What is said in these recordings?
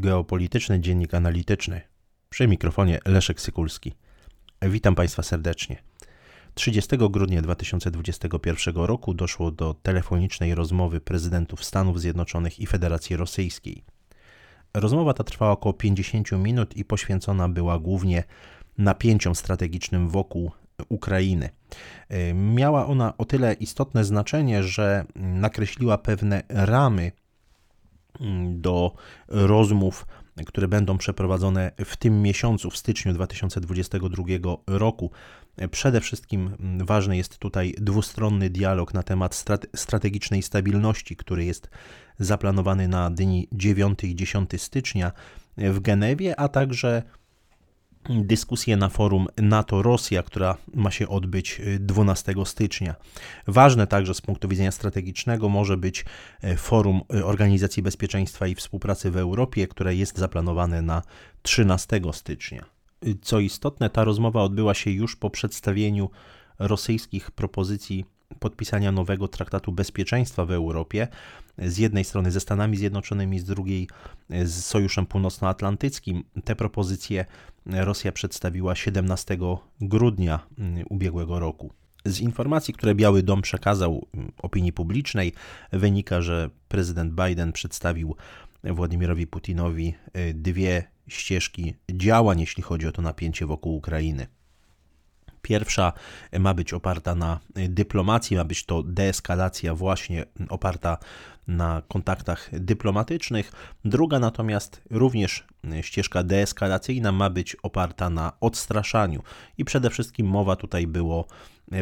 Geopolityczny Dziennik Analityczny. Przy mikrofonie Leszek Sykulski. Witam Państwa serdecznie. 30 grudnia 2021 roku doszło do telefonicznej rozmowy prezydentów Stanów Zjednoczonych i Federacji Rosyjskiej. Rozmowa ta trwała około 50 minut i poświęcona była głównie napięciom strategicznym wokół Ukrainy. Miała ona o tyle istotne znaczenie, że nakreśliła pewne ramy do rozmów, które będą przeprowadzone w tym miesiącu, w styczniu 2022 roku. Przede wszystkim ważny jest tutaj dwustronny dialog na temat strategicznej stabilności, który jest zaplanowany na dni 9 i 10 stycznia w Genewie, a także dyskusję na forum NATO-Rosja, która ma się odbyć 12 y, stycznia. Ważne także z punktu widzenia strategicznego może być y, forum y, Organizacji Bezpieczeństwa i Współpracy w Europie, które jest zaplanowane na 13 stycznia. Co istotne, ta rozmowa odbyła się już po przedstawieniu rosyjskich propozycji podpisania nowego traktatu bezpieczeństwa w Europie, z jednej strony ze Stanami Zjednoczonymi, z drugiej z Sojuszem Północnoatlantyckim. Te propozycje Rosja przedstawiła 17 grudnia mm, ubiegłego roku. Z informacji, które Biały Dom przekazał mm, opinii publicznej, wynika, że prezydent Biden przedstawił Władimirowi Putinowi y, dwie ścieżki działań, jeśli chodzi o to napięcie wokół Ukrainy. Pierwsza ma być oparta na dyplomacji, ma być to deeskalacja właśnie oparta na kontaktach dyplomatycznych. Druga natomiast również ścieżka deeskalacyjna ma być oparta na odstraszaniu i przede wszystkim mowa tutaj było,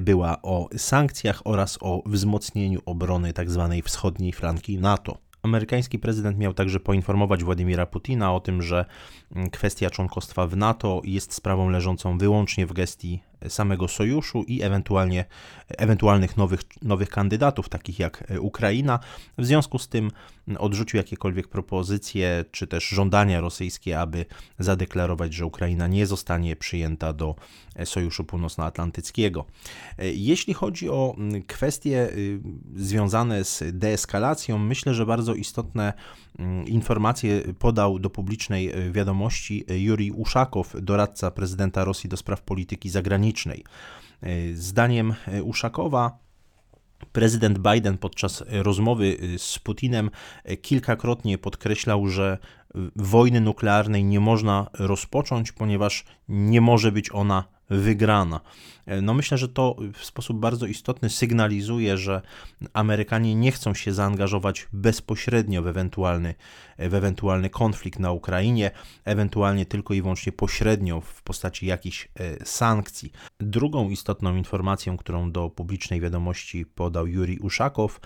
była o sankcjach oraz o wzmocnieniu obrony tzw. Tak wschodniej flanki NATO. Amerykański prezydent miał także poinformować Władimira Putina o tym, że kwestia członkostwa w NATO jest sprawą leżącą wyłącznie w gestii samego sojuszu i ewentualnie, ewentualnych nowych, nowych kandydatów, takich jak Ukraina. W związku z tym odrzucił jakiekolwiek propozycje czy też żądania rosyjskie, aby zadeklarować, że Ukraina nie zostanie przyjęta do Sojuszu Północnoatlantyckiego. Jeśli chodzi o kwestie y, związane z deeskalacją, myślę, że bardzo istotne informacje podał do publicznej wiadomości Juri Uszakow, doradca prezydenta Rosji do spraw polityki zagranicznej E, zdaniem e, Uszakowa, Prezydent Biden podczas rozmowy e, z Putinem kilkakrotnie podkreślał, że wojny nuklearnej nie można rozpocząć, ponieważ nie może być ona wygrana. No myślę, że to w sposób bardzo istotny sygnalizuje, że Amerykanie nie chcą się zaangażować bezpośrednio w ewentualny, w ewentualny konflikt na Ukrainie, ewentualnie tylko i wyłącznie pośrednio w postaci jakichś e, sankcji. Drugą istotną informacją, którą do publicznej wiadomości podał Juri Uszakow,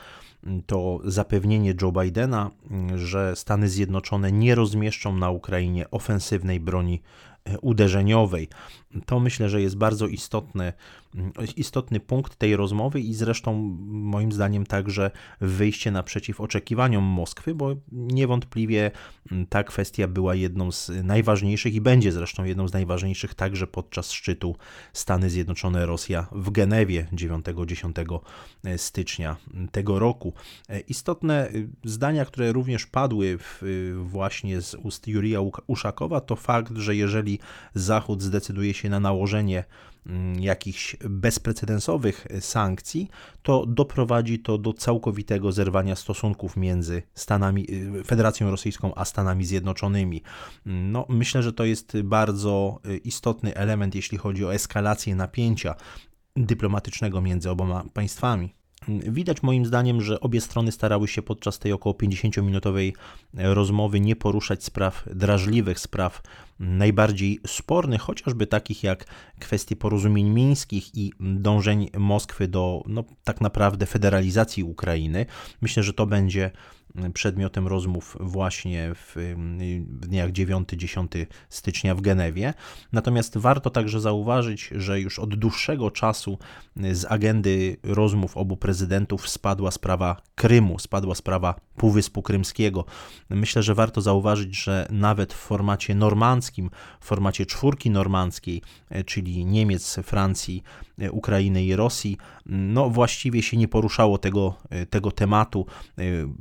to zapewnienie Joe Bidena, że Stany Zjednoczone nie rozmieszczą na Ukrainie ofensywnej broni uderzeniowej. To myślę, że jest bardzo istotny, istotny punkt tej rozmowy i zresztą moim zdaniem także wyjście naprzeciw oczekiwaniom Moskwy, bo niewątpliwie ta kwestia była jedną z najważniejszych i będzie zresztą jedną z najważniejszych także podczas szczytu Stany Zjednoczone-Rosja w Genewie 9-10 stycznia tego roku. Istotne zdania, które również padły w, właśnie z ust Jurija Uszakowa, to fakt, że jeżeli Zachód zdecyduje się na nałożenie mm, jakichś bezprecedensowych sankcji, to doprowadzi to do całkowitego zerwania stosunków między Stanami, y, Federacją Rosyjską a Stanami Zjednoczonymi. No, myślę, że to jest bardzo y, istotny element, jeśli chodzi o eskalację napięcia dyplomatycznego między oboma państwami. Widać moim zdaniem, że obie strony starały się podczas tej około 50-minutowej rozmowy nie poruszać spraw drażliwych, spraw najbardziej spornych, chociażby takich jak kwestie porozumień mińskich i dążeń Moskwy do no, tak naprawdę federalizacji Ukrainy. Myślę, że to będzie przedmiotem rozmów właśnie w, w dniach 9-10 stycznia w Genewie. Natomiast warto także zauważyć, że już od dłuższego czasu z agendy rozmów obu prezydentów spadła sprawa Krymu, spadła sprawa Półwyspu Krymskiego. Myślę, że warto zauważyć, że nawet w formacie normandzkim, w formacie czwórki normandzkiej, e, czyli Niemiec, Francji, Ukrainy i Rosji, no właściwie się nie poruszało tego, e, tego tematu.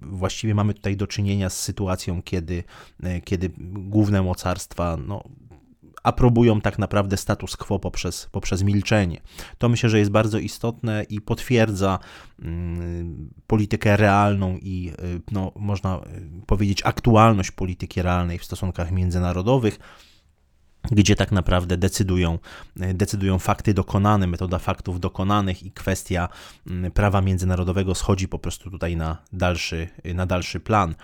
Właściwie właściwie mamy tutaj do czynienia z sytuacją, kiedy, kiedy główne mocarstwa no, aprobują tak naprawdę status quo poprzez, poprzez milczenie. To myślę, że jest bardzo istotne i potwierdza mm, politykę realną i no, można powiedzieć aktualność polityki realnej w stosunkach międzynarodowych gdzie tak naprawdę decydują, decydują fakty dokonane, metoda faktów dokonanych i kwestia mm, prawa międzynarodowego schodzi po prostu tutaj na dalszy, na dalszy plan.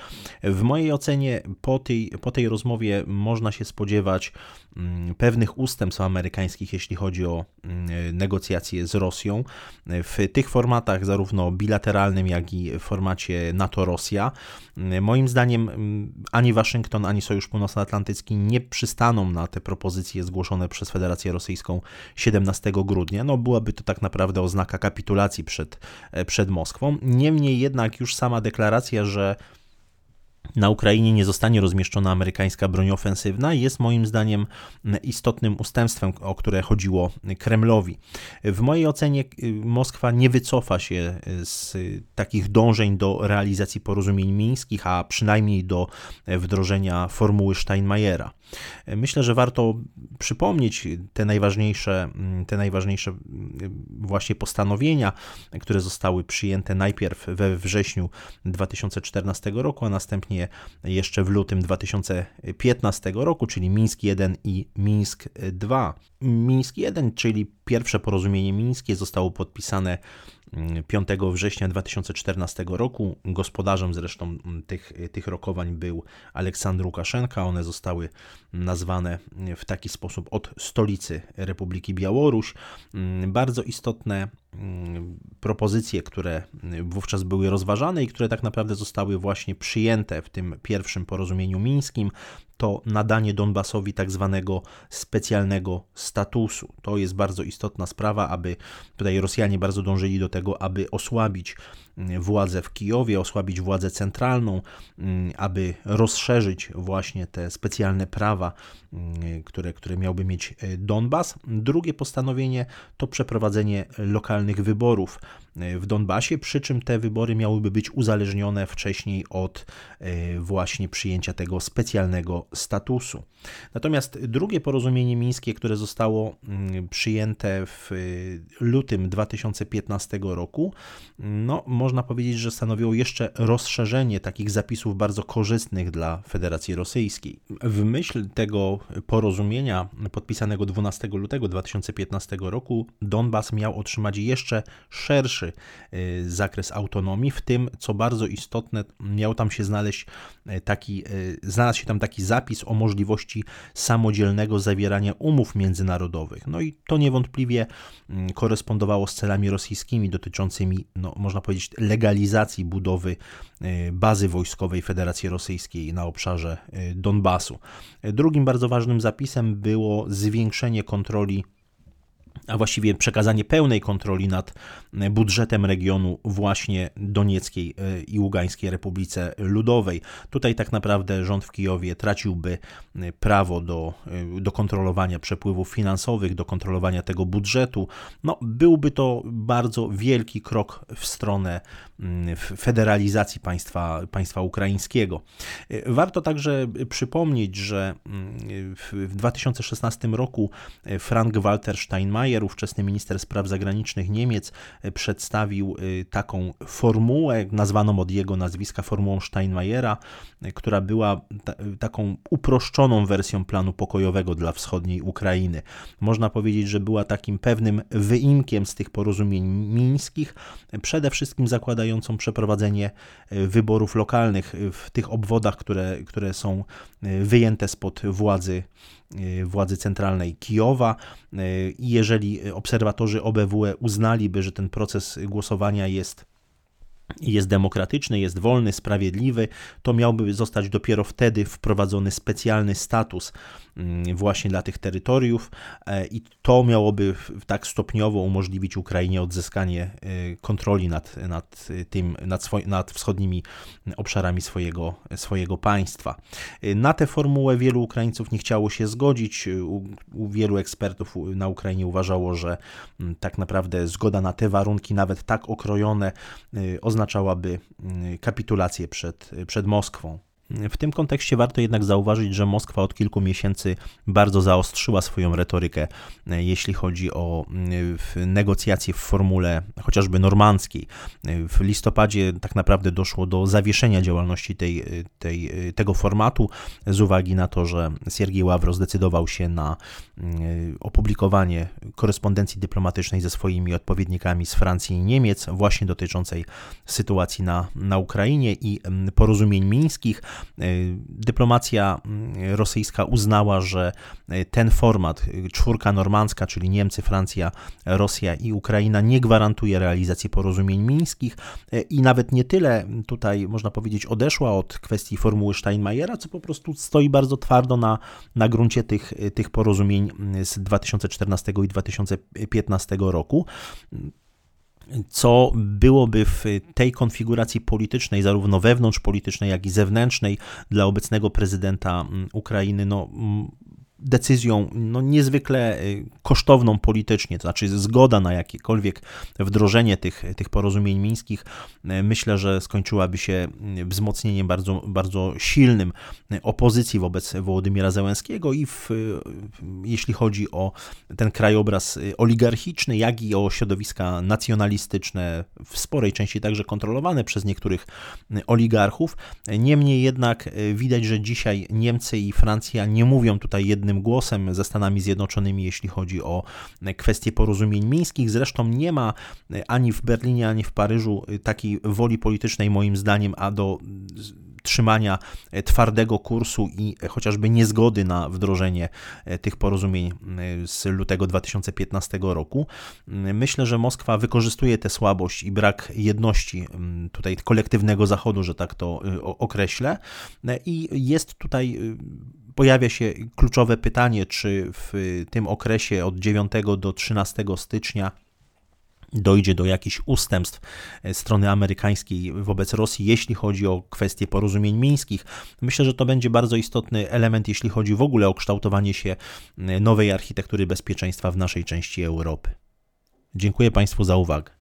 W mojej ocenie po tej, po tej rozmowie można się spodziewać mm, pewnych ustępstw amerykańskich, jeśli chodzi o mm, negocjacje z Rosją. W tych formatach, zarówno bilateralnym, jak i w formacie NATO-Rosja, moim zdaniem ani Waszyngton, ani Sojusz Północnoatlantycki nie przystaną na te propozycje zgłoszone przez Federację Rosyjską 17 grudnia. No byłaby to tak naprawdę oznaka kapitulacji przed, e, przed Moskwą. Niemniej jednak już sama deklaracja, że na Ukrainie nie zostanie rozmieszczona amerykańska broń ofensywna, jest moim zdaniem istotnym ustępstwem, o które chodziło Kremlowi. W mojej ocenie y, Moskwa nie wycofa się z takich dążeń do realizacji porozumień mińskich, a przynajmniej do wdrożenia formuły Steinmeiera. Myślę, że warto przypomnieć te najważniejsze, te najważniejsze właśnie postanowienia, które zostały przyjęte najpierw we wrześniu 2014 roku, a następnie jeszcze w lutym 2015 roku, czyli Mińsk 1 i Mińsk 2. Mińsk 1, czyli pierwsze porozumienie mińskie, zostało podpisane 5 września 2014 roku. Gospodarzem zresztą tych, tych rokowań był Aleksandr Łukaszenka. One zostały nazwane w taki sposób od stolicy Republiki Białoruś. Bardzo istotne mm, propozycje, które wówczas były rozważane i które tak naprawdę zostały właśnie przyjęte w tym pierwszym porozumieniu mińskim, to nadanie Donbasowi tak zwanego specjalnego statusu. To jest bardzo istotna sprawa, aby tutaj Rosjanie bardzo dążyli do tego, aby osłabić władzę w Kijowie, osłabić władzę centralną, mm, aby rozszerzyć właśnie te specjalne prawa, mm, które, które miałby mieć e, Donbas. Drugie postanowienie to przeprowadzenie lokalnych wyborów e, w Donbasie, przy czym te wybory miałyby być uzależnione wcześniej od e, właśnie przyjęcia tego specjalnego statusu. Natomiast drugie porozumienie mińskie, które zostało mm, przyjęte w lutym 2015 roku, no, można powiedzieć, że stanowiło jeszcze rozszerzenie takich zapisów bardzo korzystnych dla Federacji Rosyjskiej. W myśl tego porozumienia podpisanego 12 lutego 2015 roku Donbas miał otrzymać jeszcze szerszy y, zakres autonomii, w tym, co bardzo istotne, miał tam się znaleźć y, taki, znalazł się tam taki zapis, o możliwości samodzielnego zawierania umów międzynarodowych. No i to niewątpliwie korespondowało z celami rosyjskimi dotyczącymi, no, można powiedzieć, legalizacji budowy y, bazy wojskowej Federacji Rosyjskiej na obszarze y, Donbasu. Drugim bardzo ważnym zapisem było zwiększenie kontroli a właściwie przekazanie pełnej kontroli nad e, budżetem regionu właśnie Donieckiej e, i Ługańskiej Republice Ludowej. Tutaj tak naprawdę rząd w Kijowie traciłby e, prawo do, do kontrolowania przepływów finansowych, do kontrolowania tego budżetu. No, byłby to bardzo wielki krok w stronę mm, federalizacji państwa, państwa ukraińskiego. Warto także przypomnieć, że mm, w 2016 roku Frank-Walter Steinmeier Steinmeier, ówczesny minister spraw zagranicznych Niemiec, e, przedstawił e, taką formułę, nazwaną od jego nazwiska formułą Steinmeiera, e, która była taką uproszczoną wersją planu pokojowego dla wschodniej Ukrainy. Można powiedzieć, że była takim pewnym wyimkiem z tych porozumień mińskich, przede wszystkim zakładającą przeprowadzenie wyborów lokalnych w tych obwodach, które, które są wyjęte spod władzy władzy centralnej Kijowa i jeżeli obserwatorzy OBWE uznaliby, że ten proces głosowania jest jest demokratyczny, jest wolny, sprawiedliwy, to miałby zostać dopiero wtedy wprowadzony specjalny status mm, właśnie dla tych terytoriów e, i to miałoby tak stopniowo umożliwić Ukrainie odzyskanie e, kontroli nad, nad, tym, nad, nad wschodnimi obszarami swojego, swojego państwa. E, na tę formułę wielu Ukraińców nie chciało się zgodzić. U, u wielu ekspertów na Ukrainie uważało, że mm, tak naprawdę zgoda na te warunki, nawet tak okrojone, oznacza oznaczałaby mm, kapitulację przed, przed Moskwą. W tym kontekście warto jednak zauważyć, że Moskwa od kilku miesięcy bardzo zaostrzyła swoją retorykę, e, jeśli chodzi o mm, negocjacje w formule chociażby normandzkiej. W listopadzie tak naprawdę doszło do zawieszenia działalności tej, tej, tego formatu z uwagi na to, że Siergiej Ławro zdecydował się na opublikowanie korespondencji dyplomatycznej ze swoimi odpowiednikami z Francji i Niemiec, właśnie dotyczącej sytuacji na, na Ukrainie i porozumień mińskich. E, dyplomacja mm, rosyjska uznała, że e, ten format, e, czwórka normandzka, czyli Niemcy, Francja, Rosja i Ukraina, nie gwarantuje realizacji porozumień mińskich. I nawet nie tyle tutaj, można powiedzieć, odeszła od kwestii formuły Steinmeiera, co po prostu stoi bardzo twardo na, na gruncie tych, tych porozumień mm, z 2014 i 2015 roku co byłoby w tej konfiguracji politycznej, zarówno wewnątrzpolitycznej, jak i zewnętrznej, dla obecnego prezydenta mm, Ukrainy, no, decyzją no, niezwykle y, kosztowną politycznie, to znaczy zgoda na jakiekolwiek wdrożenie tych, tych porozumień mińskich, y, myślę, że skończyłaby się y, wzmocnieniem bardzo, bardzo silnym opozycji wobec Wołodymira Zełenskiego i w, jeśli chodzi o ten krajobraz oligarchiczny, jak i o środowiska nacjonalistyczne, w sporej części także kontrolowane przez niektórych oligarchów. Niemniej jednak widać, że dzisiaj Niemcy i Francja nie mówią tutaj jednym jednym głosem ze Stanami Zjednoczonymi, jeśli chodzi o kwestie porozumień mińskich. Zresztą nie ma ani w Berlinie, ani w Paryżu takiej woli politycznej, moim zdaniem, a do trzymania twardego kursu i chociażby niezgody na wdrożenie tych porozumień z lutego 2015 roku. Myślę, że Moskwa wykorzystuje tę słabość i brak jedności tutaj kolektywnego Zachodu, że tak to określę, i jest tutaj pojawia się kluczowe pytanie, czy w tym okresie od 9 do 13 stycznia dojdzie do jakichś ustępstw strony amerykańskiej wobec Rosji, jeśli chodzi o kwestie porozumień mińskich. Myślę, że to będzie bardzo istotny element, jeśli chodzi w ogóle o kształtowanie się nowej architektury bezpieczeństwa w naszej części Europy. Dziękuję Państwu za uwagę.